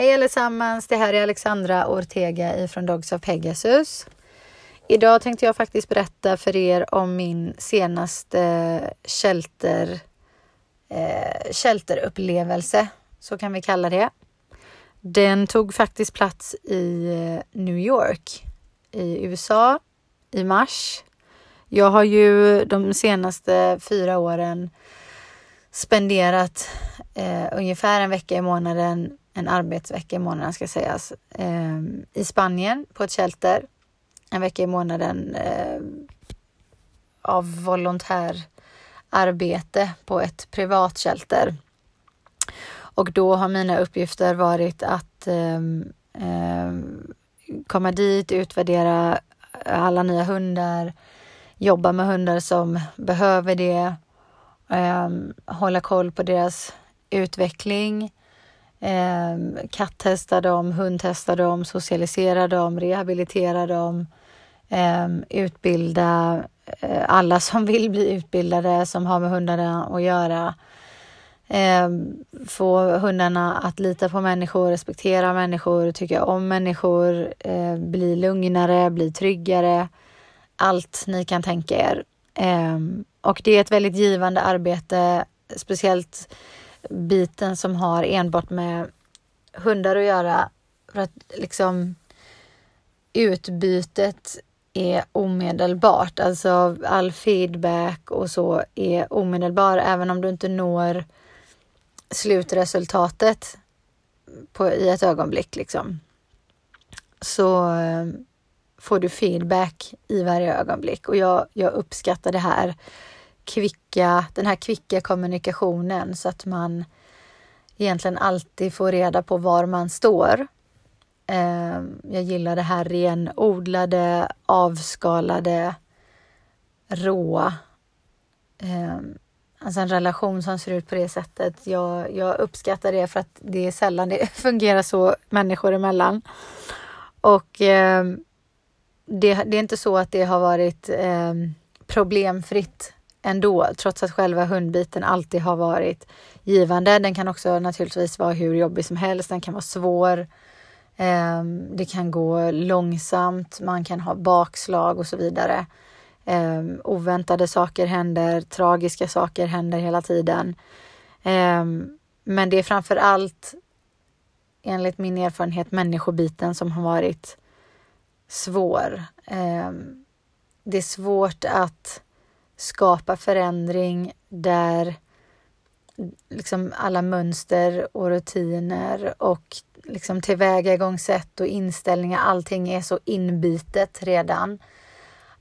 Hej allesammans, det här är Alexandra Ortega ifrån Dogs of Pegasus. Idag tänkte jag faktiskt berätta för er om min senaste shelter, eh, shelterupplevelse, eh, så kan vi kalla det. Den tog faktiskt plats i eh, New York i USA i mars. Jag har ju de senaste fyra åren spenderat eh, ungefär en vecka i månaden en arbetsvecka i månaden ska sägas, eh, i Spanien på ett shelter. En vecka i månaden eh, av volontärarbete på ett privat shelter. Och då har mina uppgifter varit att eh, komma dit, utvärdera alla nya hundar, jobba med hundar som behöver det, eh, hålla koll på deras utveckling, Eh, kattesta dem, hundtesta dem, socialisera dem, rehabilitera dem, eh, utbilda eh, alla som vill bli utbildade som har med hundarna att göra. Eh, få hundarna att lita på människor, respektera människor, tycka om människor, eh, bli lugnare, bli tryggare. Allt ni kan tänka er. Eh, och det är ett väldigt givande arbete, speciellt biten som har enbart med hundar att göra. För att liksom utbytet är omedelbart. Alltså all feedback och så är omedelbar även om du inte når slutresultatet på, i ett ögonblick liksom. Så eh, får du feedback i varje ögonblick och jag, jag uppskattar det här kvicka, den här kvicka kommunikationen så att man egentligen alltid får reda på var man står. Ehm, jag gillar det här renodlade, avskalade, råa. Ehm, alltså en relation som ser ut på det sättet. Jag, jag uppskattar det för att det är sällan det fungerar så människor emellan. Och eh, det, det, är inte så att det har varit eh, problemfritt ändå, trots att själva hundbiten alltid har varit givande. Den kan också naturligtvis vara hur jobbig som helst. Den kan vara svår. Ehm, det kan gå långsamt. Man kan ha bakslag och så vidare. Ehm, oväntade saker händer. Tragiska saker händer hela tiden. Ehm, men det är framför allt enligt min erfarenhet människobiten som har varit svår. Det är svårt att skapa förändring där liksom alla mönster och rutiner och liksom tillvägagångssätt och inställningar, allting är så inbitet redan.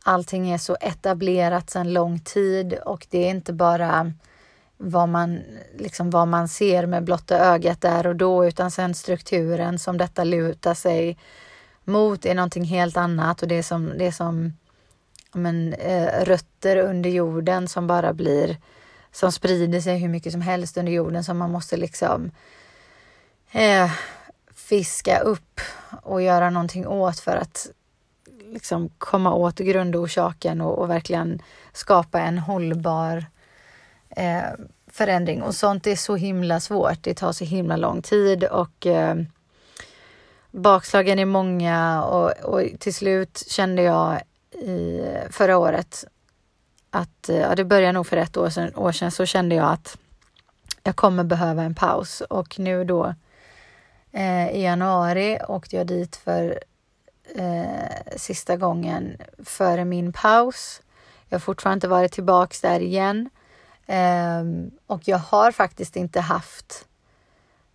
Allting är så etablerat sedan lång tid och det är inte bara vad man, liksom vad man ser med blotta ögat där och då, utan sen strukturen som detta lutar sig mot är någonting helt annat och det är som, det är som men, eh, rötter under jorden som bara blir, som sprider sig hur mycket som helst under jorden som man måste liksom eh, fiska upp och göra någonting åt för att liksom komma åt grundorsaken och, och verkligen skapa en hållbar eh, förändring. Och sånt är så himla svårt. Det tar så himla lång tid och eh, bakslagen är många och, och till slut kände jag i förra året att, eh, ja det började nog för ett år sedan, år sedan så kände jag att jag kommer behöva en paus och nu då eh, i januari åkte jag dit för eh, sista gången före min paus. Jag har fortfarande inte varit tillbaks där igen eh, och jag har faktiskt inte haft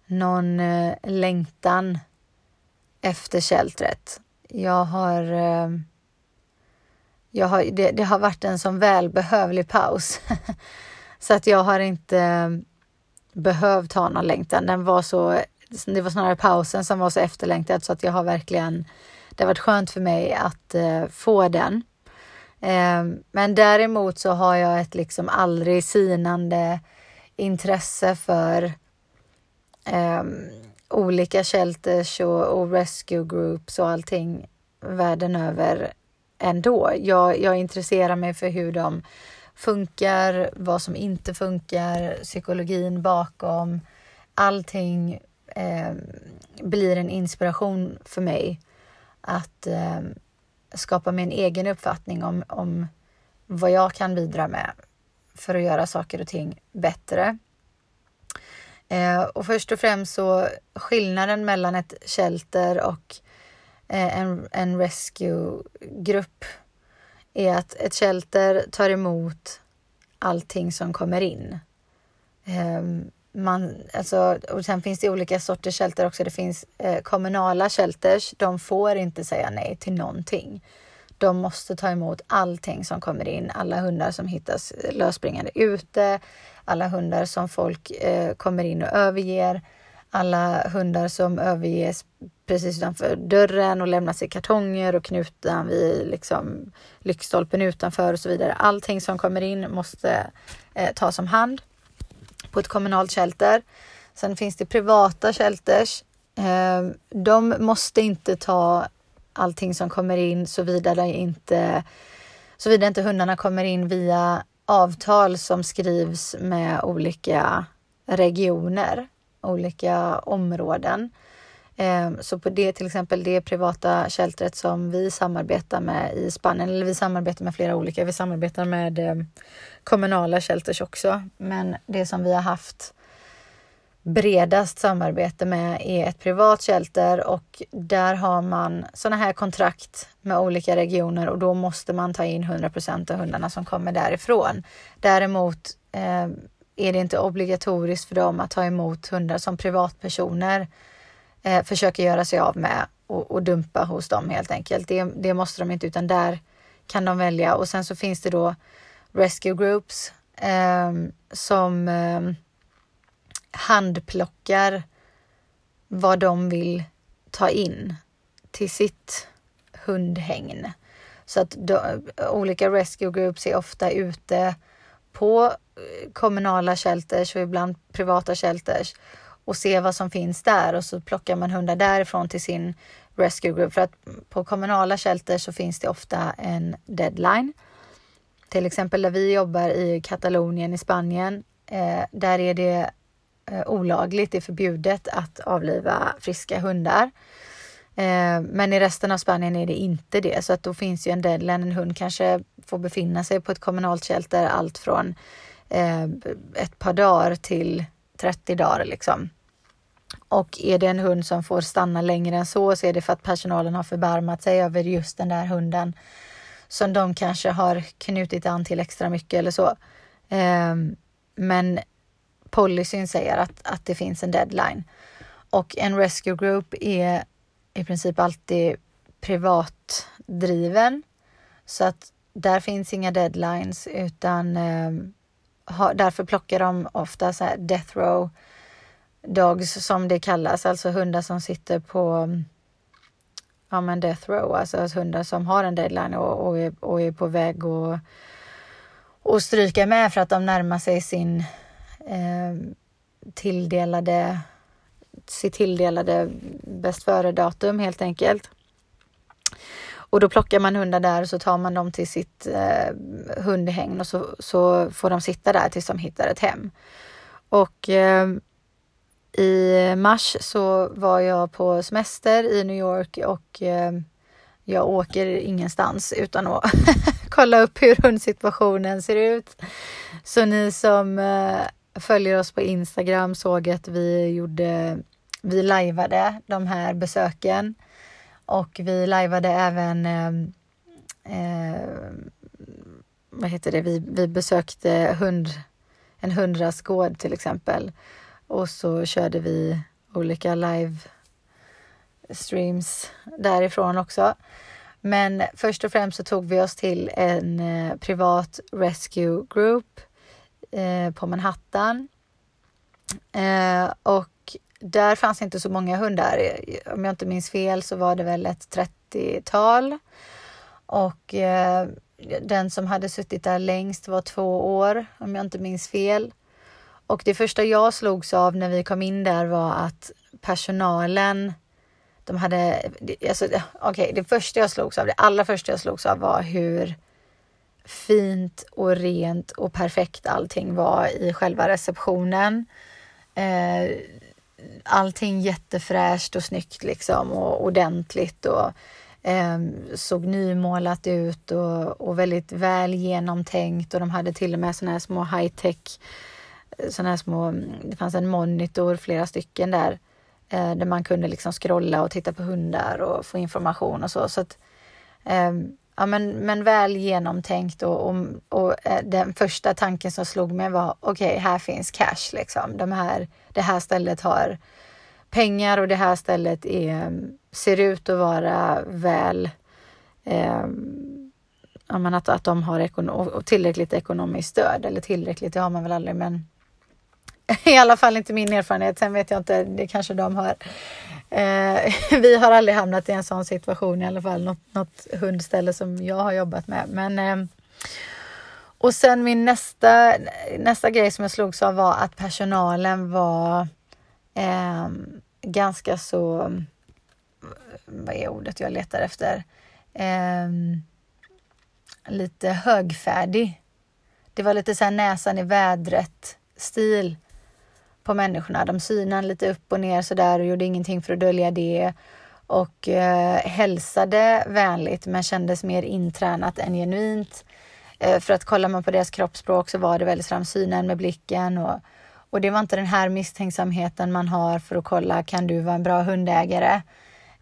någon eh, längtan efter sheltret. Jag har eh, jag har, det, det har varit en sån välbehövlig paus. så att jag har inte eh, behövt ha någon längtan. Den var så, det var snarare pausen som var så efterlängtad så att jag har verkligen, det har varit skönt för mig att eh, få den. Eh, men däremot så har jag ett liksom aldrig sinande intresse för eh, olika shelters och, och rescue groups och allting världen över ändå. Jag, jag intresserar mig för hur de funkar, vad som inte funkar, psykologin bakom. Allting eh, blir en inspiration för mig att eh, skapa mig en egen uppfattning om, om vad jag kan bidra med för att göra saker och ting bättre. Eh, och först och främst så skillnaden mellan ett shelter och eh, Eh, en, en rescue-grupp är att ett shelter tar emot allting som kommer in. Ehm, man, alltså, och sen finns det olika sorters shelter också. Det finns eh, kommunala shelters. De får inte säga nej till någonting. De måste ta emot allting som kommer in. Alla hundar som hittas lösspringande ute. Alla hundar som folk eh, kommer in och överger. Alla hundar som överges precis utanför dörren och lämnas i kartonger och knutna vid liksom, lyktstolpen utanför och så vidare. Allting som kommer in måste eh, tas om hand på ett kommunalt shelter. Sen finns det privata shelters. Eh, de måste inte ta allting som kommer in såvida inte, såvida inte hundarna kommer in via avtal som skrivs med olika regioner, olika områden. Ehm, så på det till exempel det privata sheltret som vi samarbetar med i Spanien, eller vi samarbetar med flera olika, vi samarbetar med ehm, kommunala shelters också. Men det som vi har haft bredast samarbete med är ett privat shelter och där har man sådana här kontrakt med olika regioner och då måste man ta in 100% av hundarna som kommer därifrån. Däremot eh, är det inte obligatoriskt för dem att ta emot hundar som privatpersoner eh, försöker göra sig av med och, och, dumpa hos dem helt enkelt. Det, det måste de inte utan där kan de välja och sen så finns det då rescue groups eh, som eh, handplockar vad de vill ta in till sitt hundhägn. Så att de, eh, olika rescue groups är ofta ute på kommunala shelters och ibland privata shelters och se vad som finns där och så plockar man hundar därifrån till sin rescue group. För att på kommunala shelters så finns det ofta en deadline. Till exempel där vi jobbar i Katalonien i Spanien. Eh, där är det eh, olagligt, det är förbjudet att avliva friska hundar. Eh, men i resten av Spanien är det inte det, så att då finns ju en deadline. En hund kanske får befinna sig på ett kommunalt shelter allt från eh, ett par dagar till 30 dagar liksom. Och är det en hund som får stanna längre än så så är det för att personalen har förbarmat sig över just den där hunden som de kanske har knutit an till extra mycket eller så. Eh, men policyn säger att, att det finns en deadline. Och en rescue group är i princip alltid privatdriven. Så att där finns inga deadlines utan ehm, har, därför plockar de ofta så här death row dogs som det kallas, alltså hundar som sitter på ja, men death row, alltså hundar som har en deadline och, och, är, och är på väg att och stryka med för att de närmar sig sin eh, tilldelade sitt tilldelade bäst före-datum helt enkelt. Och då plockar man hundar där och så tar man dem till sitt eh, hundhägn och så, så får de sitta där tills de hittar ett hem. Och eh, i mars så var jag på semester i New York och eh, jag åker ingenstans utan att kolla upp hur hundsituationen ser ut. Så ni som eh, följer oss på Instagram såg att vi gjorde, vi lajvade de här besöken och vi lajvade även eh, eh, vad heter det, vi, vi besökte hund, en hundrastgård till exempel och så körde vi olika live streams därifrån också. Men först och främst så tog vi oss till en eh, privat rescue group eh, på Manhattan. Eh, och där fanns inte så många hundar. Om jag inte minns fel så var det väl ett 30-tal. Och eh, den som hade suttit där längst var två år, om jag inte minns fel. Och det första jag slogs av när vi kom in där var att personalen, de hade, alltså, okej, okay, det första jag slogs av, det allra första jag slogs av var hur fint och rent och perfekt allting var i själva receptionen. Eh, allting jättefräscht och snyggt liksom och ordentligt och eh, såg nymålat ut och, och väldigt väl genomtänkt och de hade till och med såna här små high tech såna här små, det fanns en monitor, flera stycken där, eh, där man kunde liksom scrolla och titta på hundar och få information och så. så att, eh, ja, men, men väl genomtänkt och, och, och eh, den första tanken som slog mig var okej, okay, här finns cash liksom. De här, det här stället har pengar och det här stället är, mm, ser ut att vara väl eh, att, att de har ekono tillräckligt ekonomiskt stöd eller tillräckligt, det har man väl aldrig men i alla fall inte min erfarenhet. Sen vet jag inte, det kanske de har. Eh, vi har aldrig hamnat i en sån situation i alla fall. Något, något hundställe som jag har jobbat med. Men, eh, och sen min nästa, nästa grej som jag slogs av var att personalen var eh, ganska så, vad är ordet jag letar efter? Eh, lite högfärdig. Det var lite så här näsan i vädret stil på människorna. De synade lite upp och ner sådär och gjorde ingenting för att dölja det och eh, hälsade vänligt men kändes mer intränat än genuint. Eh, för att kollar man på deras kroppsspråk så var det väldigt framsynen med blicken och, och det var inte den här misstänksamheten man har för att kolla, kan du vara en bra hundägare?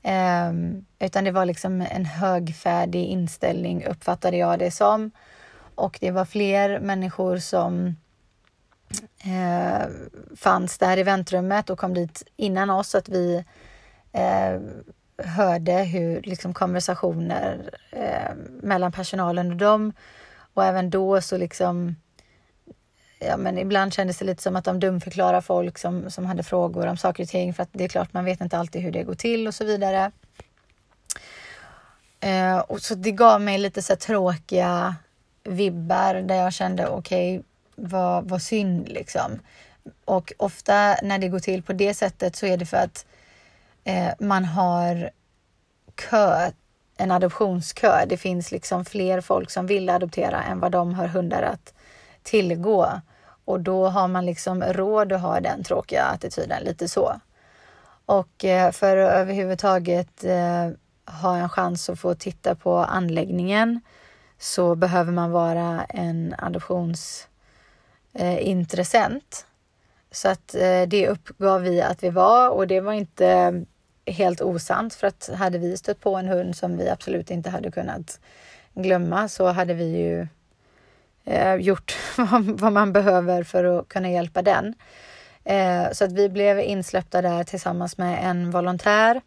Eh, utan det var liksom en högfärdig inställning uppfattade jag det som. Och det var fler människor som eh, fanns där i väntrummet och kom dit innan oss. så Att vi eh, hörde hur liksom, konversationer eh, mellan personalen och dem. Och även då så liksom Ja, men ibland kändes det lite som att de dumförklarar folk som, som hade frågor om saker och ting för att det är klart man vet inte alltid hur det går till och så vidare. Eh, och så det gav mig lite så tråkiga vibbar där jag kände okej, okay, vad, vad synd liksom. Och ofta när det går till på det sättet så är det för att eh, man har kö, en adoptionskö. Det finns liksom fler folk som vill adoptera än vad de har hundar att tillgå. Och då har man liksom råd att ha den tråkiga attityden, lite så. Och eh, för att överhuvudtaget eh, ha en chans att få titta på anläggningen så behöver man vara en adoptions eh, intressent. Så att eh, det uppgav vi att vi var och det var inte helt osant för att hade vi stött på en hund som vi absolut inte hade kunnat glömma så hade vi ju eh, gjort vad man behöver för att kunna hjälpa den. Eh, så att vi blev insläppta där tillsammans med en volontär.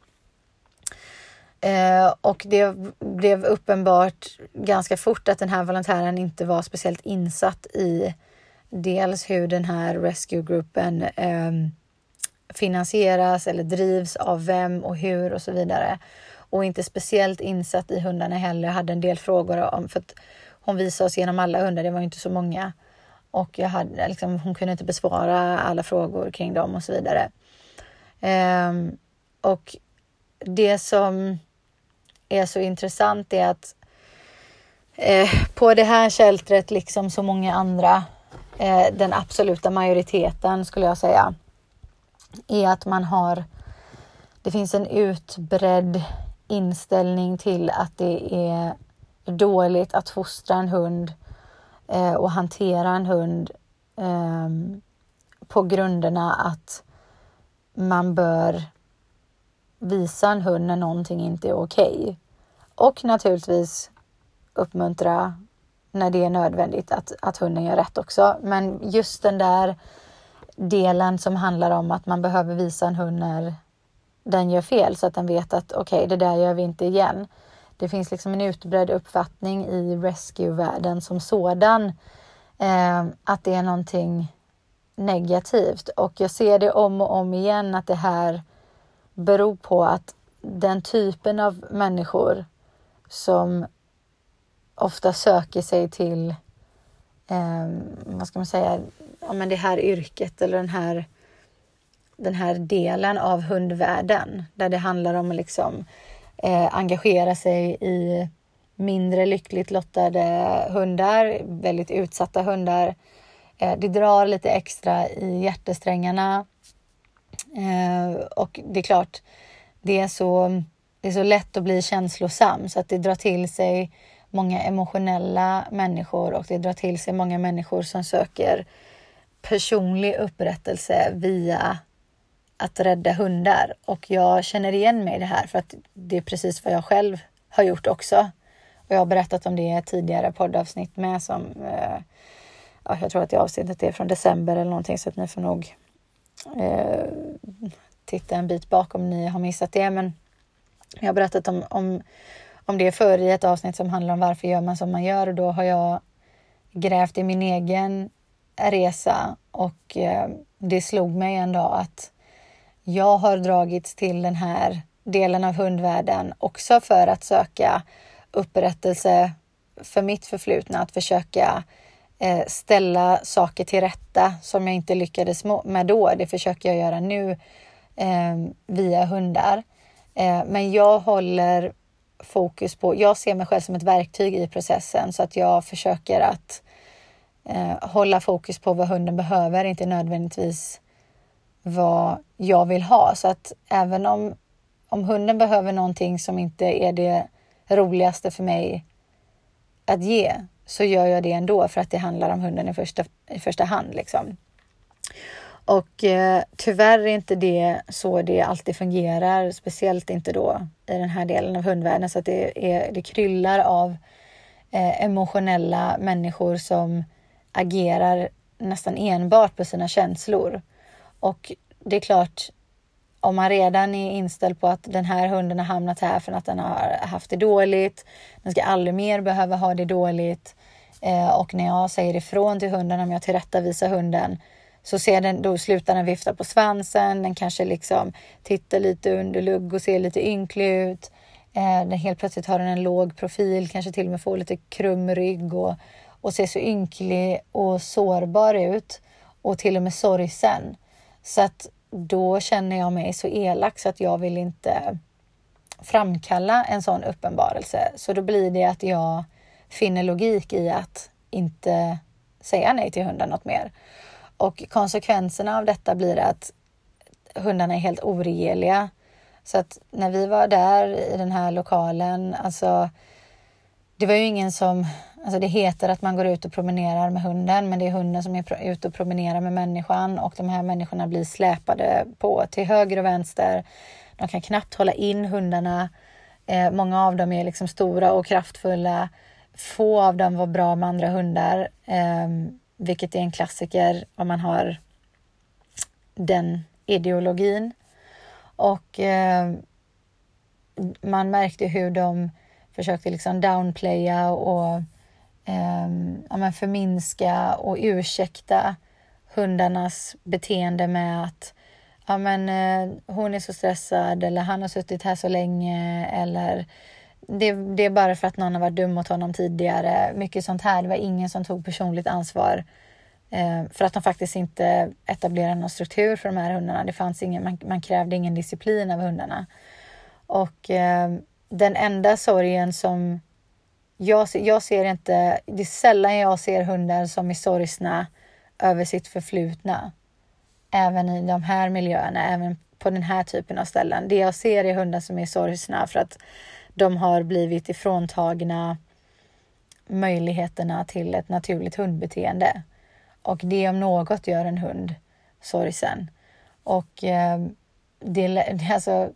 Eh, och det blev uppenbart ganska fort att den här volontären inte var speciellt insatt i dels hur den här rescue-gruppen eh, finansieras eller drivs av vem och hur och så vidare. Och inte speciellt insatt i hundarna heller. Jag hade en del frågor om, för att hon visade oss genom alla hundar, det var inte så många. Och jag hade, liksom, hon kunde inte besvara alla frågor kring dem och så vidare. Um, och det som är så intressant är att eh, på det här sheltret, liksom så många andra, eh, den absoluta majoriteten skulle jag säga, är att man har, det finns en utbredd inställning till att det är dåligt att fostra en hund eh, och hantera en hund eh, på grunderna att man bör visa en hund när någonting inte är okej. Okay. Och naturligtvis uppmuntra när det är nödvändigt att, att hunden gör rätt också. Men just den där delen som handlar om att man behöver visa en hund när den gör fel så att den vet att okej, okay, det där gör vi inte igen. Det finns liksom en utbredd uppfattning i rescue-världen som sådan eh, att det är någonting negativt och jag ser det om och om igen att det här beror på att den typen av människor som ofta söker sig till, eh, vad ska man säga, ja, men det här yrket eller den här, den här delen av hundvärlden där det handlar om att liksom, eh, engagera sig i mindre lyckligt lottade hundar, väldigt utsatta hundar. Eh, det drar lite extra i hjärtesträngarna. Eh, och det är klart, det är, så, det är så lätt att bli känslosam så att det drar till sig många emotionella människor och det drar till sig många människor som söker personlig upprättelse via att rädda hundar. Och jag känner igen mig i det här för att det är precis vad jag själv har gjort också. Och jag har berättat om det i ett tidigare poddavsnitt med som eh, ja, jag tror att det avsnittet är från december eller någonting så att ni får nog eh, titta en bit bakom om ni har missat det. Men jag har berättat om, om, om det förr i ett avsnitt som handlar om varför gör man som man gör och då har jag grävt i min egen resa och eh, det slog mig en dag att jag har dragits till den här delen av hundvärlden också för att söka upprättelse för mitt förflutna, att försöka eh, ställa saker till rätta som jag inte lyckades med då. Det försöker jag göra nu eh, via hundar. Eh, men jag håller fokus på, jag ser mig själv som ett verktyg i processen så att jag försöker att eh, hålla fokus på vad hunden behöver, inte nödvändigtvis vad jag vill ha. Så att även om, om hunden behöver någonting som inte är det roligaste för mig att ge så gör jag det ändå för att det handlar om hunden i första, i första hand. Liksom. Och eh, tyvärr är inte det så det alltid fungerar, speciellt inte då i den här delen av hundvärlden. Så att det, är, det kryllar av eh, emotionella människor som agerar nästan enbart på sina känslor. Och det är klart, om man redan är inställd på att den här hunden har hamnat här för att den har haft det dåligt. Den ska aldrig mer behöva ha det dåligt. Eh, och när jag säger ifrån till hunden, om jag tillrättavisar hunden, så ser den, då slutar den vifta på svansen. Den kanske liksom tittar lite under lugg och ser lite ynklig ut. Eh, den helt plötsligt har den en låg profil, kanske till och med får lite krum rygg och, och ser så ynklig och sårbar ut och till och med sorgsen. Så att då känner jag mig så elak så att jag vill inte framkalla en sån uppenbarelse. Så då blir det att jag finner logik i att inte säga nej till hunden något mer. Och konsekvenserna av detta blir att hundarna är helt oregeliga. Så att när vi var där i den här lokalen, alltså det var ju ingen som Alltså det heter att man går ut och promenerar med hunden, men det är hunden som är ute och promenerar med människan och de här människorna blir släpade på till höger och vänster. De kan knappt hålla in hundarna. Eh, många av dem är liksom stora och kraftfulla. Få av dem var bra med andra hundar, eh, vilket är en klassiker om man har den ideologin. Och eh, man märkte hur de försökte liksom downplaya och eh, ja, förminska och ursäkta hundarnas beteende med att ja, men, eh, hon är så stressad eller han har suttit här så länge eller det, det, är bara för att någon har varit dum mot honom tidigare. Mycket sånt här. Det var ingen som tog personligt ansvar eh, för att de faktiskt inte etablerade någon struktur för de här hundarna. Det fanns ingen, man, man krävde ingen disciplin av hundarna. Och eh, den enda sorgen som jag, jag ser inte, det är sällan jag ser hundar som är sorgsna över sitt förflutna. Även i de här miljöerna, även på den här typen av ställen. Det jag ser är hundar som är sorgsna för att de har blivit ifråntagna möjligheterna till ett naturligt hundbeteende. Och det om något gör en hund sorgsen. Och eh, det, alltså,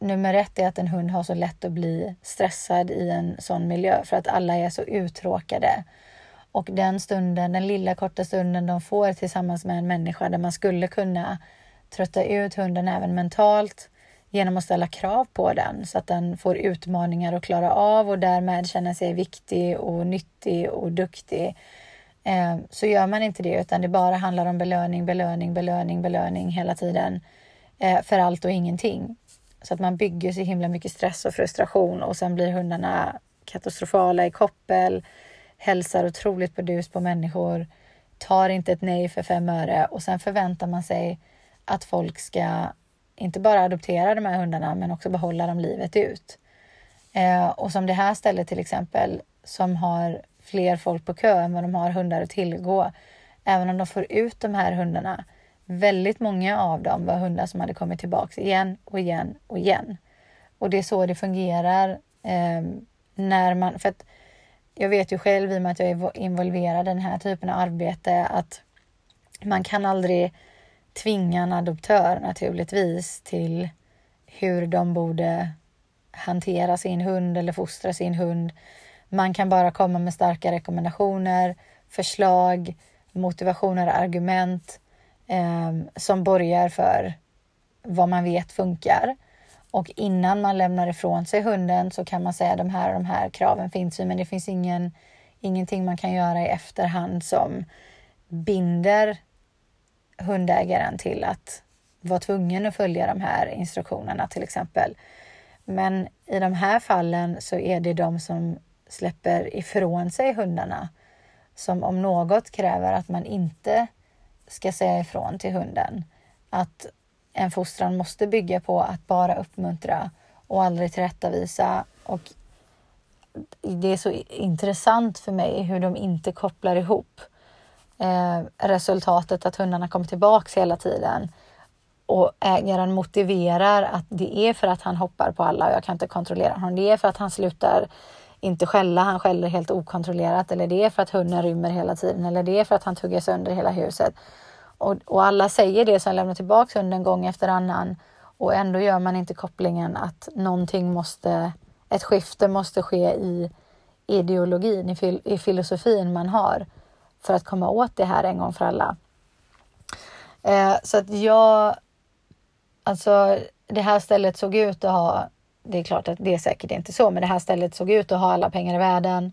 nummer ett är att en hund har så lätt att bli stressad i en sån miljö för att alla är så uttråkade. Och den stunden, den lilla korta stunden de får tillsammans med en människa där man skulle kunna trötta ut hunden även mentalt genom att ställa krav på den så att den får utmaningar att klara av och därmed känna sig viktig och nyttig och duktig. Eh, så gör man inte det utan det bara handlar om belöning, belöning, belöning, belöning hela tiden eh, för allt och ingenting. Så att man bygger så himla mycket stress och frustration och sen blir hundarna katastrofala i koppel, hälsar otroligt burdust på människor, tar inte ett nej för fem öre och sen förväntar man sig att folk ska inte bara adoptera de här hundarna men också behålla dem livet ut. Eh, och som det här stället till exempel som har fler folk på kö än vad de har hundar att tillgå. Även om de får ut de här hundarna väldigt många av dem var hundar som hade kommit tillbaks igen och igen och igen. Och det är så det fungerar eh, när man, för att jag vet ju själv i och med att jag är involverad i den här typen av arbete att man kan aldrig tvinga en adoptör naturligtvis till hur de borde hantera sin hund eller fostra sin hund. Man kan bara komma med starka rekommendationer, förslag, motivationer, argument eh, som borgar för vad man vet funkar. Och innan man lämnar ifrån sig hunden så kan man säga de här och de här kraven finns ju, men det finns ingen, ingenting man kan göra i efterhand som binder hundägaren till att vara tvungen att följa de här instruktionerna till exempel. Men i de här fallen så är det de som släpper ifrån sig hundarna som om något kräver att man inte ska säga ifrån till hunden. Att en fostran måste bygga på att bara uppmuntra och aldrig tillrättavisa. Och det är så intressant för mig hur de inte kopplar ihop eh, resultatet att hundarna kommer tillbaks hela tiden och ägaren motiverar att det är för att han hoppar på alla och jag kan inte kontrollera honom. Det är för att han slutar inte skälla, han skäller helt okontrollerat eller det är för att hunden rymmer hela tiden eller det är för att han tuggar sönder hela huset. Och, och alla säger det som lämnar tillbaka hunden gång efter annan och ändå gör man inte kopplingen att någonting måste, ett skifte måste ske i ideologin, i, fil, i filosofin man har för att komma åt det här en gång för alla. Eh, så att jag, alltså det här stället såg ut att ha, det är klart att det är säkert inte så, men det här stället såg ut att ha alla pengar i världen.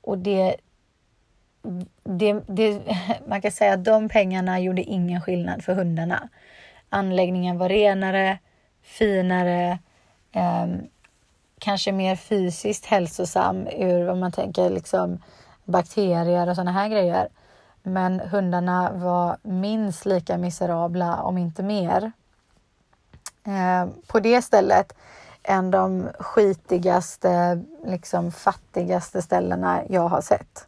Och det, det, det, man kan säga att de pengarna gjorde ingen skillnad för hundarna. Anläggningen var renare, finare, eh, kanske mer fysiskt hälsosam ur vad man tänker liksom bakterier och sådana här grejer. Men hundarna var minst lika miserabla, om inte mer, eh, på det stället än de skitigaste, liksom fattigaste ställena jag har sett.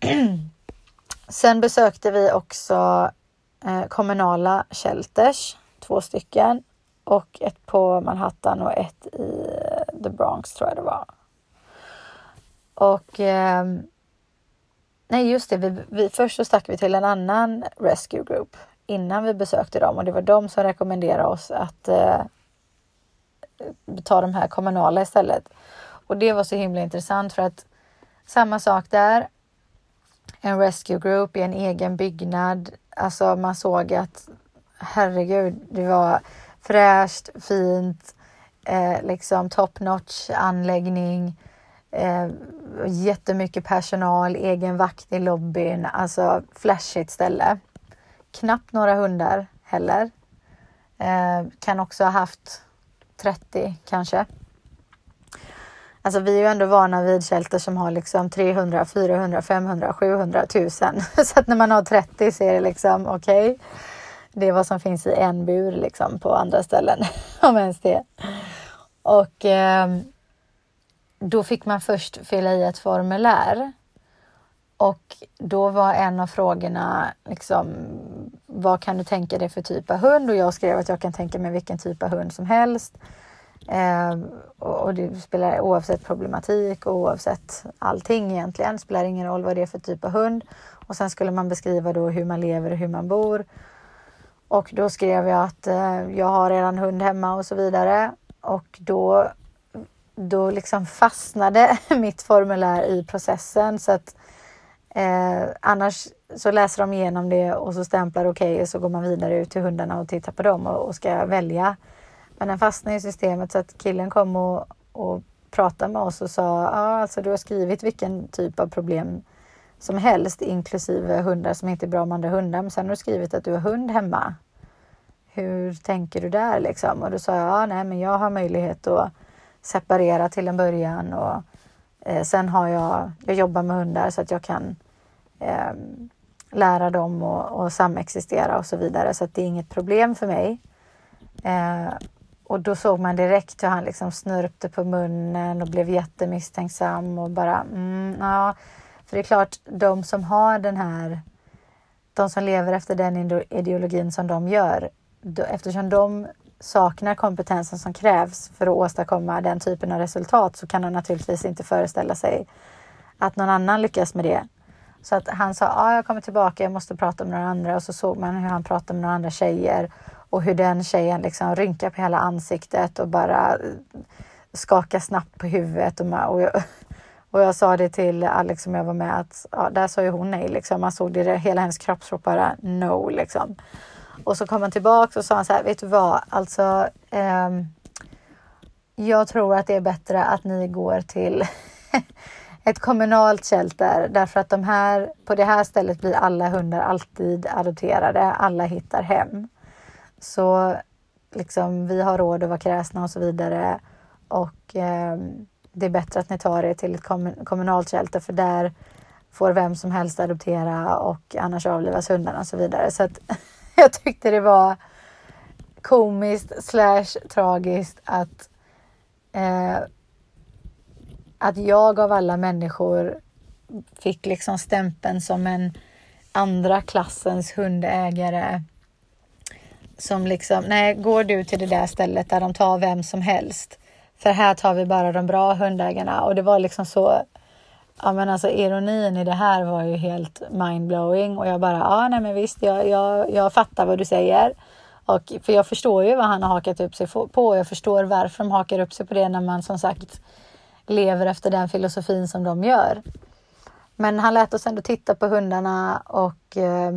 Sen besökte vi också eh, kommunala shelters, två stycken och ett på Manhattan och ett i eh, The Bronx tror jag det var. Och eh, nej, just det. Vi, vi, först så stack vi till en annan rescue group innan vi besökte dem och det var de som rekommenderade oss att eh, ta de här kommunala istället. Och det var så himla intressant för att samma sak där. En rescue group i en egen byggnad. Alltså man såg att herregud, det var fräscht, fint, eh, liksom top notch anläggning. Eh, jättemycket personal, egen vakt i lobbyn, alltså flashigt ställe. Knappt några hundar heller. Eh, kan också ha haft 30 kanske. Alltså vi är ju ändå vana vid shelter som har liksom 300, 400, 500, 700, 1000. Så att när man har 30 så är det liksom okej. Okay. Det är vad som finns i en bur liksom på andra ställen. Om ens det. Och eh, då fick man först fylla i ett formulär. Och då var en av frågorna liksom, vad kan du tänka dig för typ av hund? Och jag skrev att jag kan tänka mig vilken typ av hund som helst. Eh, och det spelar oavsett problematik och oavsett allting egentligen. Det spelar ingen roll vad det är för typ av hund. Och sen skulle man beskriva då hur man lever och hur man bor. Och då skrev jag att eh, jag har redan hund hemma och så vidare. Och då då liksom fastnade mitt formulär i processen så att eh, annars så läser de igenom det och så stämplar okej okay, och så går man vidare ut till hundarna och tittar på dem och, och ska välja. Men den fastnade i systemet så att killen kom och, och pratade med oss och sa ja, alltså du har skrivit vilken typ av problem som helst inklusive hundar som inte är bra med andra hundar. Men sen har du skrivit att du har hund hemma. Hur tänker du där liksom? Och då sa jag, ja, nej, men jag har möjlighet att separera till en början och eh, sen har jag, jag jobbar med hundar så att jag kan eh, lära dem och, och samexistera och så vidare så att det är inget problem för mig. Eh, och då såg man direkt hur han liksom snörpte på munnen och blev jättemisstänksam och bara mm, ja. För det är klart, de som har den här de som lever efter den ideologin som de gör, då, eftersom de saknar kompetensen som krävs för att åstadkomma den typen av resultat så kan han naturligtvis inte föreställa sig att någon annan lyckas med det. Så att han sa, ja, jag kommer tillbaka, jag måste prata med några andra och så såg man hur han pratade med några andra tjejer och hur den tjejen liksom rynkar på hela ansiktet och bara eh, skakar snabbt på huvudet och, och jag, och jag sa det till Alex som jag var med att ja, där sa ju hon nej liksom. Man såg det, hela hennes kroppsspråk bara no liksom. Och så kom han tillbaka och sa han så här, vet du vad, alltså eh, jag tror att det är bättre att ni går till ett kommunalt shelter därför att de här, på det här stället blir alla hundar alltid adopterade. Alla hittar hem. Så liksom, vi har råd att vara kräsna och så vidare. Och eh, det är bättre att ni tar er till ett kommunalt shelter för där får vem som helst adoptera och annars avlivas hundarna och så vidare. Så att jag tyckte det var komiskt slash tragiskt att eh, att jag av alla människor fick liksom stämpeln som en andra klassens hundägare som liksom, nej, går du till det där stället där de tar vem som helst för här tar vi bara de bra hundägarna och det var liksom så. Ja, men alltså ironin i det här var ju helt mindblowing och jag bara, ja, nej, men visst, jag, jag, jag fattar vad du säger. Och, för jag förstår ju vad han har hakat upp sig på och jag förstår varför de hakar upp sig på det när man som sagt lever efter den filosofin som de gör. Men han lät oss ändå titta på hundarna och eh,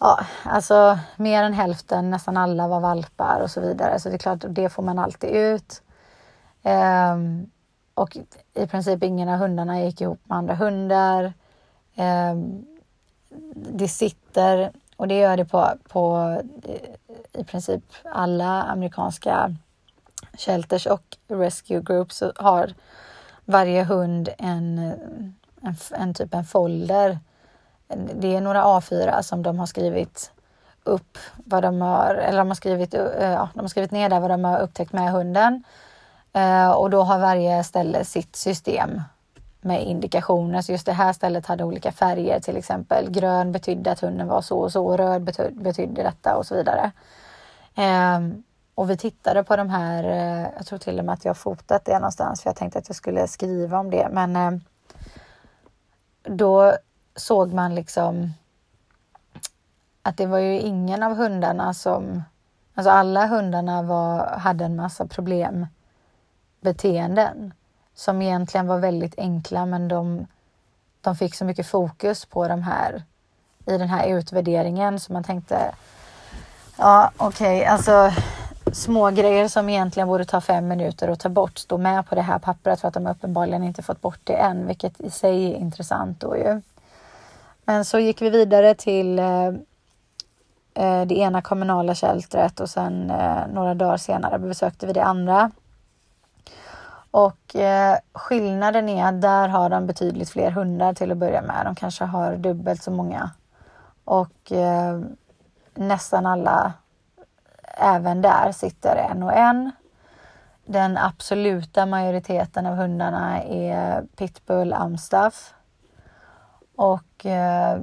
ja, alltså mer än hälften, nästan alla var valpar och så vidare. Så det är klart, det får man alltid ut. Eh, och i princip ingen av hundarna gick ihop med andra hundar. Eh, det sitter, och det gör det på, på eh, i princip alla amerikanska shelters och rescue groups så har varje hund en, eh, en, en typ en folder det är några A4 som de har skrivit upp vad de har, eller de har skrivit, eh, ja, de har skrivit ner där vad de har upptäckt med hunden. Eh, och då har varje ställe sitt system med indikationer. Så just det här stället hade olika färger, till exempel grön betydde att hunden var så och så, röd betydde detta och så vidare. Ehm, och vi tittade på de här, eh, jag tror till och med att jag fotat det någonstans för jag tänkte att jag skulle skriva om det, men eh, då såg man liksom att det var ju ingen av hundarna som, alltså alla hundarna var, hade en massa problem beteenden som egentligen var väldigt enkla men de, de fick så mycket fokus på de här i den här utvärderingen så man tänkte ja okej okay, alltså små grejer som egentligen borde ta fem minuter att ta bort står med på det här pappret för att de uppenbarligen inte fått bort det än vilket i sig är intressant då ju. Men så gick vi vidare till eh, eh det ena kommunala sheltret och sen eh, några dagar senare besökte vi det andra. Och eh, skillnaden är att där har de betydligt fler hundar till att börja med. De kanske har dubbelt så många. Och eh, nästan alla, även där, sitter en och en. Den absoluta majoriteten av hundarna är pitbull amstaff och eh,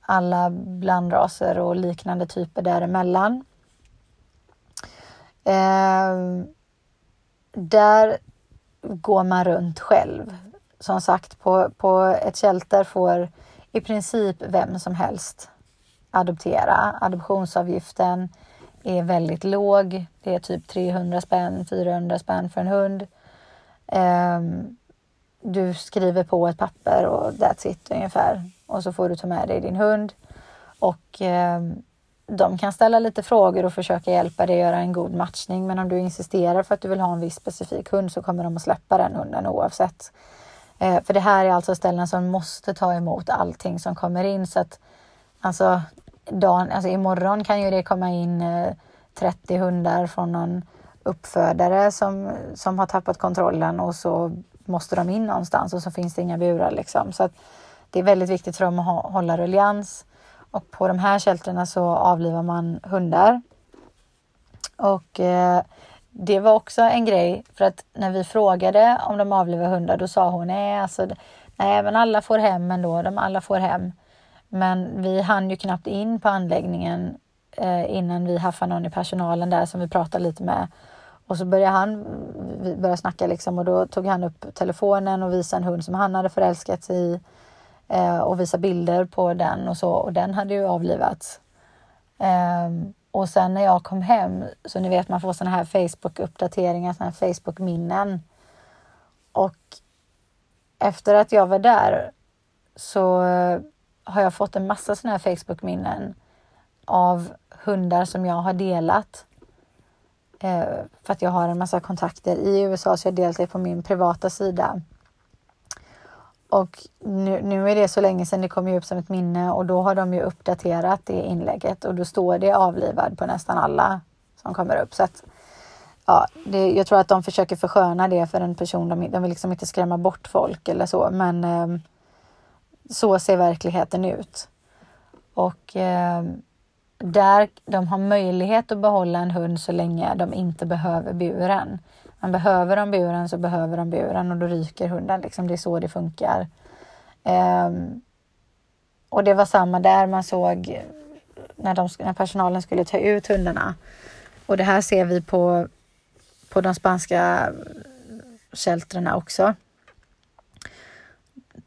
alla blandraser och liknande typer däremellan. Eh, där går man runt själv. Som sagt, på, på ett shelter får i princip vem som helst adoptera. Adoptionsavgiften är väldigt låg. Det är typ 300 spänn, 400 spänn för en hund. Um, du skriver på ett papper och that's it ungefär. Och så får du ta med dig din hund. Och um, de kan ställa lite frågor och försöka hjälpa dig göra en god matchning. Men om du insisterar för att du vill ha en viss specifik hund så kommer de att släppa den hunden oavsett. Eh, för det här är alltså ställen som måste ta emot allting som kommer in. Så att alltså, dagen, alltså imorgon kan ju det komma in eh, 30 hundar från någon uppfödare som, som har tappat kontrollen och så måste de in någonstans och så finns det inga burar liksom. Så att det är väldigt viktigt för dem att hålla ruljans. Och på de här shelterna så avlivar man hundar. Och eh, det var också en grej för att när vi frågade om de avlivar hundar då sa hon nej, alltså, nej men alla får hem ändå, de alla får hem. Men vi hann ju knappt in på anläggningen eh, innan vi haffade någon i personalen där som vi pratade lite med. Och så började han vi började snacka liksom och då tog han upp telefonen och visade en hund som han hade förälskat sig i eh, och visa bilder på den och så och den hade ju avlivats. Eh, och sen när jag kom hem, så ni vet man får såna här Facebook-uppdateringar, såna här Facebook-minnen. Och efter att jag var där så eh, har jag fått en massa såna här Facebook-minnen av hundar som jag har delat. Eh, för att jag har en massa kontakter i USA så jag har delat det på min privata sida. Och nu, nu, är det så länge sedan det kom upp som ett minne och då har de ju uppdaterat det inlägget och då står det avlivad på nästan alla som kommer upp. Så att, ja, det, jag tror att de försöker försköna det för en person. De, de vill liksom inte skrämma bort folk eller så, men eh, så ser verkligheten ut. Och eh, där de har möjlighet att behålla en hund så länge de inte behöver buren. Man behöver de buren så behöver de buren och då ryker hunden. Liksom. Det är så det funkar. Um, och det var samma där man såg när, de, när personalen skulle ta ut hundarna. Och det här ser vi på, på de spanska sheltrarna också.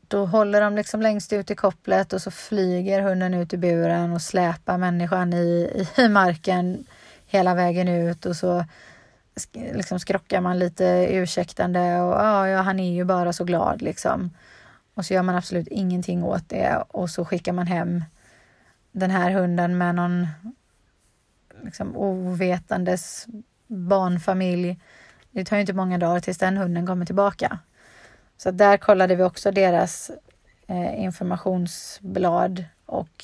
Då håller de liksom längst ut i kopplet och så flyger hunden ut ur buren och släpar människan i, i marken hela vägen ut och så liksom skrockar man lite ursäktande och ah, ja, han är ju bara så glad liksom. Och så gör man absolut ingenting åt det och så skickar man hem den här hunden med någon liksom ovetandes barnfamilj. Det tar ju inte många dagar tills den hunden kommer tillbaka. Så där kollade vi också deras eh, informationsblad och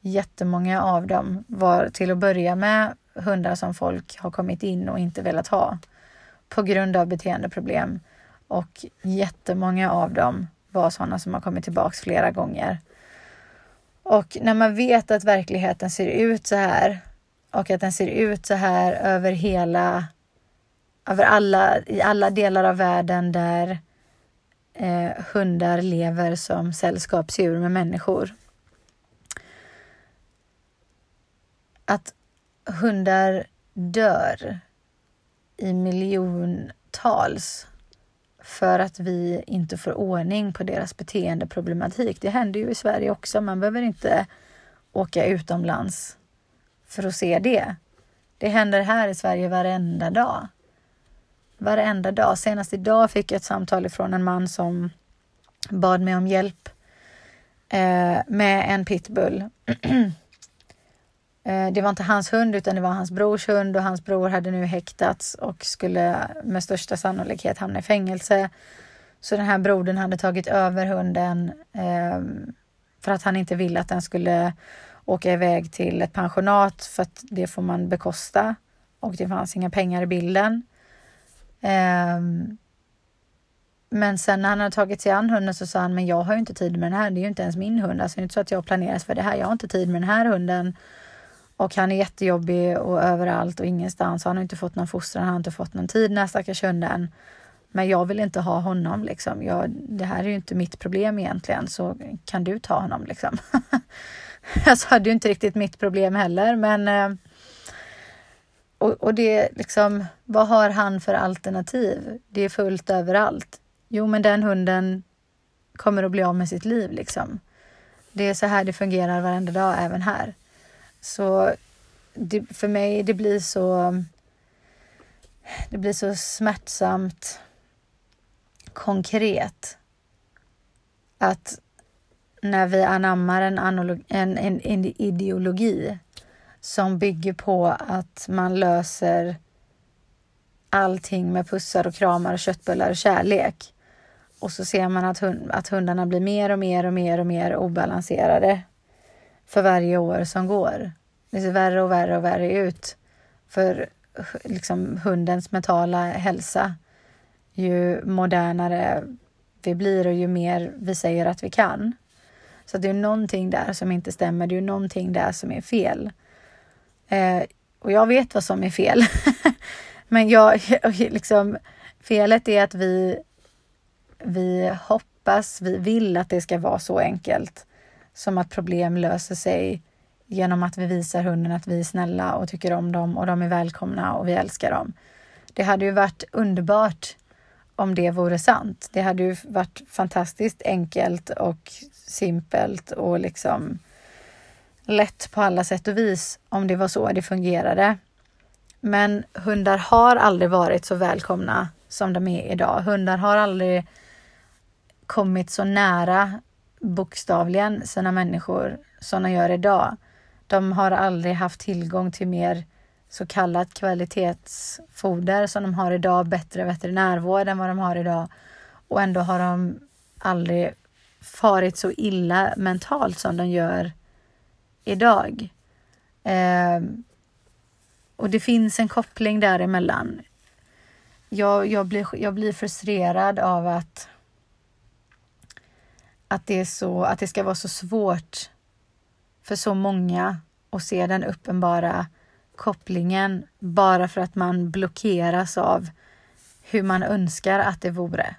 jättemånga av dem var till att börja med hundar som folk har kommit in och inte velat ha på grund av beteendeproblem. Och jättemånga av dem var sådana som har kommit tillbaks flera gånger. Och när man vet att verkligheten ser ut så här och att den ser ut så här över hela, över alla, i alla delar av världen där eh, hundar lever som sällskapsdjur med människor. Att hundar dör i miljontals för att vi inte får ordning på deras beteendeproblematik. Det händer ju i Sverige också. Man behöver inte åka utomlands för att se det. Det händer här i Sverige varenda dag. Varenda dag. Senast idag fick jag ett samtal ifrån en man som bad mig om hjälp eh, med en pitbull Eh, det var inte hans hund utan det var hans brors hund och hans bror hade nu häktats och skulle med största sannolikhet hamna i fängelse. Så den här brodern hade tagit över hunden ehm, för att han inte ville att den skulle åka iväg till ett pensionat för att det får man bekosta och det fanns inga pengar i bilden. Ehm, men sen när han hade tagit sig an hunden så sa han, men jag har ju inte tid med den här. Det är ju inte ens min hund. Alltså det är inte så att jag har planerat för det här. Jag har inte tid med den här hunden. Och han är jättejobbig och överallt och ingenstans. Han har inte fått någon fostran, han har inte fått någon tid den här stackars hunden. Men jag vill inte ha honom liksom. Jag, det här är ju inte mitt problem egentligen, så kan du ta honom liksom. alltså hade ju inte riktigt mitt problem heller, men eh, och, och det liksom, vad har han för alternativ? Det är fullt överallt. Jo, men den hunden kommer att bli av med sitt liv liksom. Det är så här det fungerar varenda dag även här. Så det, för mig, det blir så... Det blir så smärtsamt konkret att när vi anammar en, en, en, en ideologi som bygger på att man löser allting med pussar och kramar och köttbullar och kärlek. Och så ser man att, hund, att hundarna blir mer och mer och mer och mer obalanserade för varje år som går. Det ser värre och värre och värre ut för liksom, hundens mentala hälsa. Ju modernare vi blir och ju mer vi säger att vi kan. Så det är någonting där som inte stämmer. Det är någonting där som är fel. Eh, och jag vet vad som är fel. Men jag, liksom, felet är att vi, vi hoppas, vi vill att det ska vara så enkelt som att problem löser sig genom att vi visar hunden att vi är snälla och tycker om dem och de är välkomna och vi älskar dem. Det hade ju varit underbart om det vore sant. Det hade ju varit fantastiskt enkelt och simpelt och liksom lätt på alla sätt och vis om det var så det fungerade. Men hundar har aldrig varit så välkomna som de är idag. Hundar har aldrig kommit så nära bokstavligen sina människor som de gör idag. De har aldrig haft tillgång till mer så kallat kvalitetsfoder som de har idag, bättre veterinärvård än vad de har idag. Och ändå har de aldrig farit så illa mentalt som de gör idag. Eh, och det finns en koppling däremellan. Jag, jag, blir, jag blir frustrerad av att, att, det är så, att det ska vara så svårt för så många att se den uppenbara kopplingen bara för att man blockeras av hur man önskar att det vore.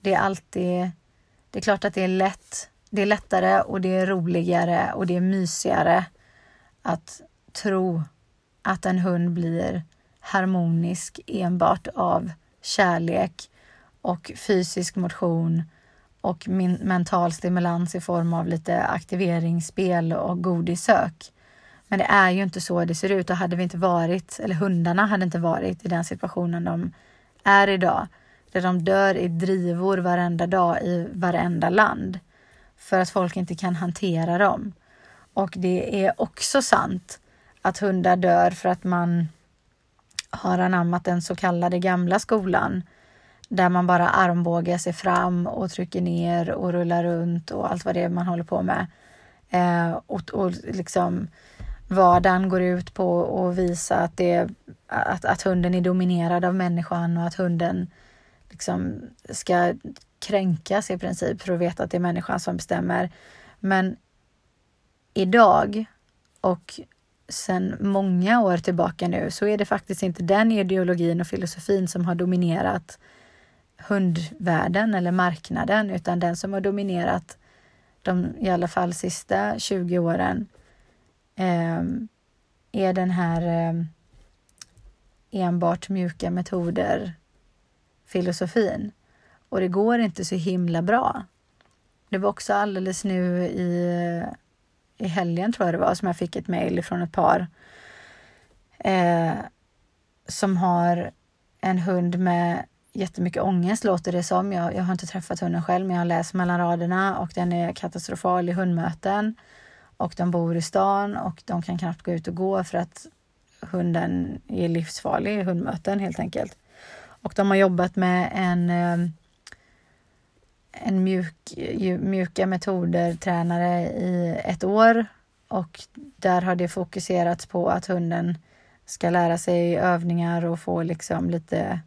Det är alltid, det är klart att det är lätt, det är lättare och det är roligare och det är mysigare att tro att en hund blir harmonisk enbart av kärlek och fysisk motion och mental stimulans i form av lite aktiveringsspel och godissök. Men det är ju inte så det ser ut och hade vi inte varit, eller hundarna hade inte varit i den situationen de är idag, där de dör i drivor varenda dag i varenda land för att folk inte kan hantera dem. Och det är också sant att hundar dör för att man har anammat den så kallade gamla skolan där man bara armbågar sig fram och trycker ner och rullar runt och allt vad det är man håller på med. Eh, och, och liksom vardagen går ut på att visa att, det, att, att hunden är dominerad av människan och att hunden liksom ska kränkas i princip för att veta att det är människan som bestämmer. Men idag och sedan många år tillbaka nu så är det faktiskt inte den ideologin och filosofin som har dominerat hundvärlden eller marknaden utan den som har dominerat de i alla fall sista 20 åren eh, är den här eh, enbart mjuka metoder filosofin. Och det går inte så himla bra. Det var också alldeles nu i, i helgen tror jag det var som jag fick ett mejl från ett par eh, som har en hund med jättemycket ångest låter det som. Jag, jag har inte träffat hunden själv men jag har läst mellan raderna och den är katastrofal i hundmöten. Och de bor i stan och de kan knappt gå ut och gå för att hunden är livsfarlig i hundmöten helt enkelt. Och de har jobbat med en, ehm, en mjuk, mjuka metoder tränare i ett år och där har det fokuserats på att hunden ska lära sig övningar och få liksom lite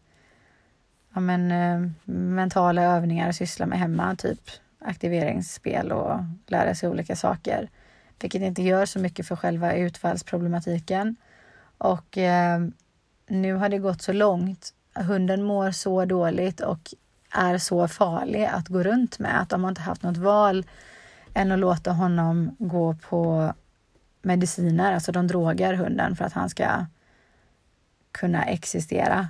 ja, men, eh, mentala övningar att syssla med hemma, typ aktiveringsspel och lära sig olika saker vilket inte gör så mycket för själva utfallsproblematiken. Och eh, nu har det gått så långt. Hunden mår så dåligt och är så farlig att gå runt med att de har inte haft något val än att låta honom gå på mediciner, alltså de drogar hunden för att han ska kunna existera.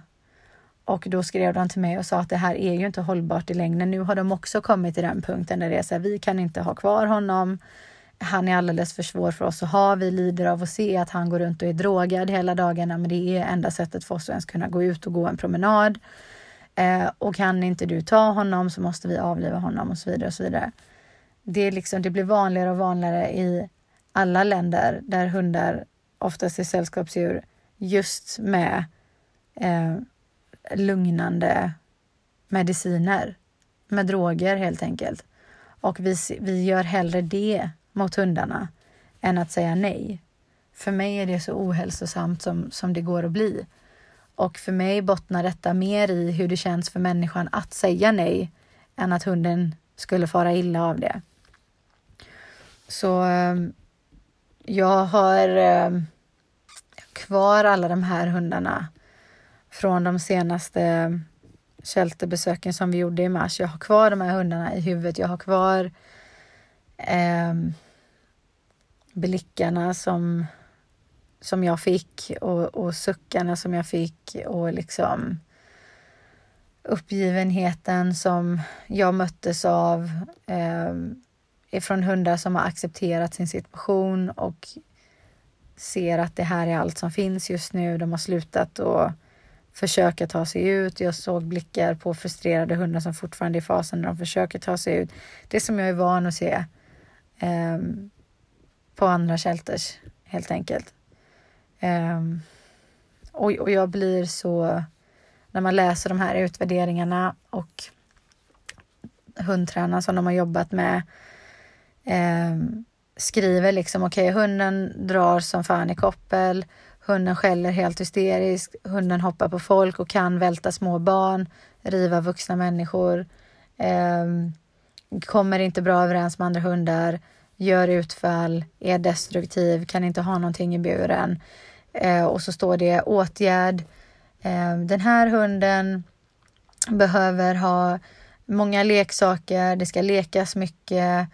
Och då skrev de till mig och sa att det här är ju inte hållbart i längden. Nu har de också kommit till den punkten där det är så här, vi kan inte ha kvar honom han är alldeles för svår för oss att ha. Vi lider av att se att han går runt och är drogad hela dagarna, men det är enda sättet för oss att ens kunna gå ut och gå en promenad. Eh, och kan inte du ta honom så måste vi avliva honom och så vidare och så vidare. Det, är liksom, det blir vanligare och vanligare i alla länder där hundar oftast är sällskapsdjur just med eh, lugnande mediciner, med droger helt enkelt. Och vi, vi gör hellre det mot hundarna än att säga nej. För mig är det så ohälsosamt som, som det går att bli. Och för mig bottnar detta mer i hur det känns för människan att säga nej än att hunden skulle fara illa av det. Så ehm, jag har ehm, kvar alla de här hundarna från de senaste shelterbesöken som vi gjorde i mars. Jag har kvar de här hundarna i huvudet. Jag har kvar eh, blickarna som, som jag fick och, och suckarna som jag fick och liksom uppgivenheten som jag möttes av eh, ifrån hundar som har accepterat sin situation och ser att det här är allt som finns just nu. De har slutat att försöka ta sig ut. Jag såg blickar på frustrerade hundar som fortfarande är i fasen när de försöker ta sig ut. Det som jag är van att se eh, på andra shelters helt enkelt. Eh, och, och jag blir så, när man läser de här utvärderingarna och hundtränaren som de har jobbat med eh, skriver liksom okej, okay, hunden drar som fan i koppel, hunden skäller helt hysteriskt, hunden hoppar på folk och kan välta små barn, riva vuxna människor, eh, kommer inte bra överens med andra hundar, gör utfall, är destruktiv, kan inte ha någonting i buren. Eh, och så står det åtgärd. Eh, den här hunden behöver ha många leksaker, det ska lekas mycket,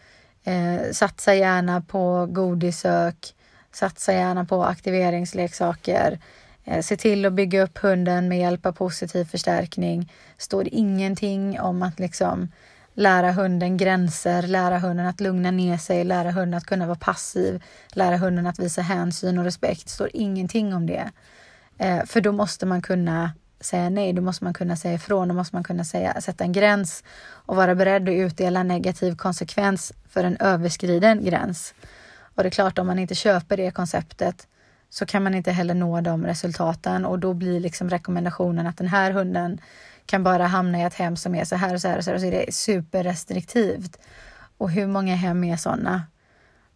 Eh, satsa gärna på godisök. Satsa gärna på aktiveringsleksaker. Eh, se till att bygga upp hunden med hjälp av positiv förstärkning. Står ingenting om att liksom lära hunden gränser, lära hunden att lugna ner sig, lära hunden att kunna vara passiv, lära hunden att visa hänsyn och respekt. står ingenting om det. Eh, för då måste man kunna säga nej, då måste man kunna säga ifrån, då måste man kunna säga, sätta en gräns och vara beredd att utdela negativ konsekvens för en överskriden gräns. Och det är klart, om man inte köper det konceptet så kan man inte heller nå de resultaten och då blir liksom rekommendationen att den här hunden kan bara hamna i ett hem som är så här och så här och så, här, och så är det superrestriktivt. Och hur många hem är sådana?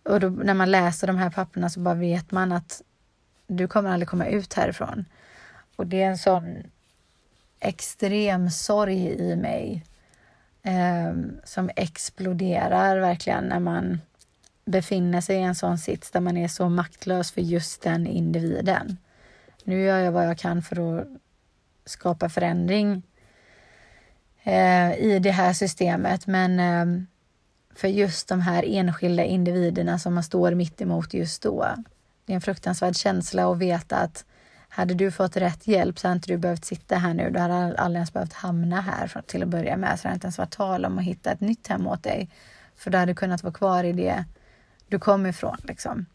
Och då, när man läser de här papperna så bara vet man att du kommer aldrig komma ut härifrån. Och det är en sån extrem sorg i mig eh, som exploderar verkligen när man befinner sig i en sån sits där man är så maktlös för just den individen. Nu gör jag vad jag kan för att skapa förändring eh, i det här systemet, men eh, för just de här enskilda individerna som man står mitt emot just då. Det är en fruktansvärd känsla att veta att hade du fått rätt hjälp så hade inte du behövt sitta här nu. Du hade aldrig ens behövt hamna här till att börja med. Så det hade inte ens varit tal om att hitta ett nytt hem åt dig. För du hade kunnat vara kvar i det du kom ifrån. Liksom.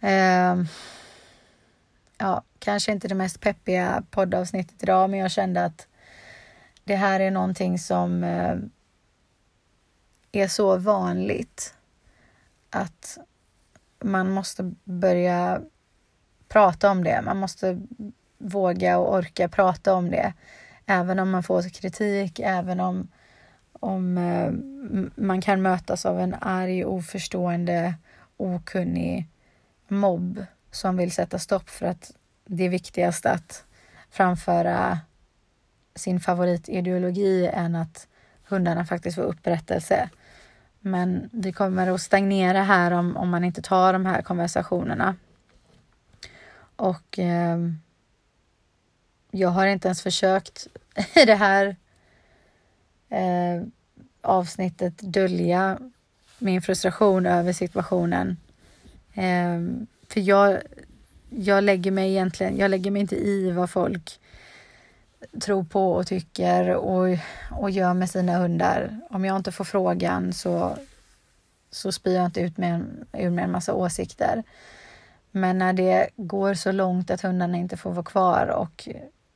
Eh, ja, kanske inte det mest peppiga poddavsnittet idag, men jag kände att det här är någonting som eh, är så vanligt att man måste börja prata om det. Man måste våga och orka prata om det. Även om man får kritik, även om, om eh, man kan mötas av en arg, oförstående, okunnig mobb som vill sätta stopp för att det är viktigast att framföra sin favoritideologi än att hundarna faktiskt får upprättelse. Men vi kommer att stagnera här om, om man inte tar de här konversationerna. Och eh, jag har inte ens försökt i det här eh, avsnittet dölja min frustration över situationen. Eh, för jag, jag lägger mig egentligen, jag lägger mig inte i vad folk tror på och tycker och, och gör med sina hundar. Om jag inte får frågan så, så spyr jag inte ut med, ur med en massa åsikter. Men när det går så långt att hundarna inte får vara kvar och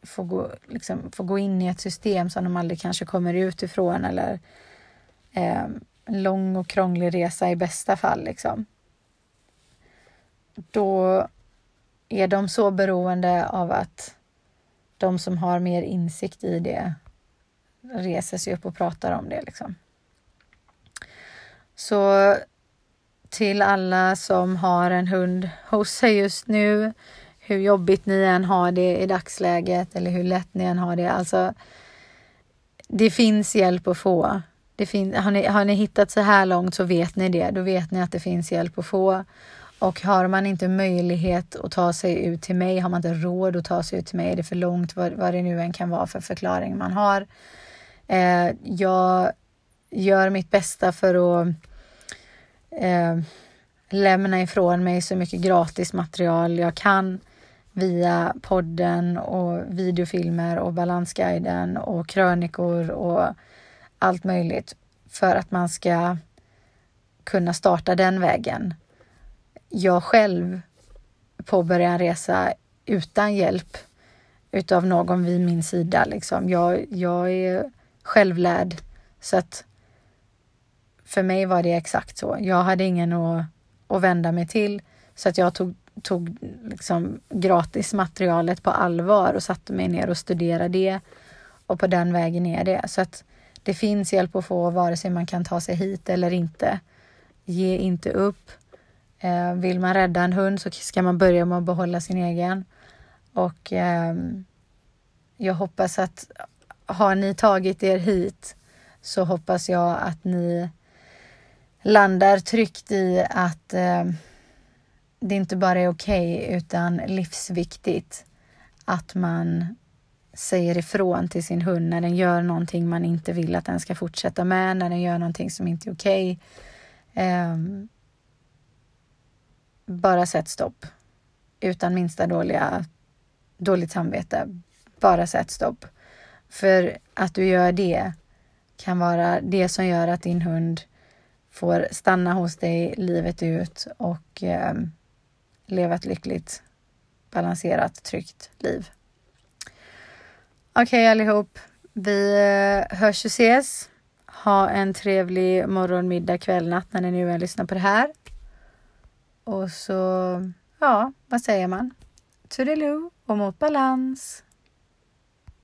får gå, liksom, får gå in i ett system som de aldrig kanske kommer ut ifrån eller eh, en lång och krånglig resa i bästa fall. Liksom. Då är de så beroende av att de som har mer insikt i det reser sig upp och pratar om det. Liksom. Så till alla som har en hund hos sig just nu. Hur jobbigt ni än har det i dagsläget eller hur lätt ni än har det. Alltså, det finns hjälp att få. Det fin har, ni, har ni hittat så här långt så vet ni det. Då vet ni att det finns hjälp att få. Och har man inte möjlighet att ta sig ut till mig, har man inte råd att ta sig ut till mig, är det för långt, vad, vad det nu än kan vara för förklaring man har. Eh, jag gör mitt bästa för att eh, lämna ifrån mig så mycket gratis material jag kan via podden och videofilmer och balansguiden och krönikor och allt möjligt för att man ska kunna starta den vägen. Jag själv påbörjade en resa utan hjälp utav någon vid min sida. Liksom. Jag, jag är självlärd så att för mig var det exakt så. Jag hade ingen att, att vända mig till så att jag tog, tog liksom gratis materialet på allvar och satte mig ner och studerade det och på den vägen är det. Så att det finns hjälp att få vare sig man kan ta sig hit eller inte. Ge inte upp. Eh, vill man rädda en hund så ska man börja med att behålla sin egen. Och eh, jag hoppas att har ni tagit er hit så hoppas jag att ni landar tryggt i att eh, det inte bara är okej okay, utan livsviktigt att man säger ifrån till sin hund när den gör någonting man inte vill att den ska fortsätta med, när den gör någonting som inte är okej. Okay. Eh, bara sätt stopp. Utan minsta dåliga, dåligt samvete. Bara sätt stopp. För att du gör det kan vara det som gör att din hund får stanna hos dig livet ut och eh, leva ett lyckligt, balanserat, tryggt liv. Okej okay, allihop, vi eh, hörs och ses. Ha en trevlig morgon, middag, kväll, natt när ni nu än lyssnar på det här. Och så, ja, vad säger man? Toodiloo och mot balans.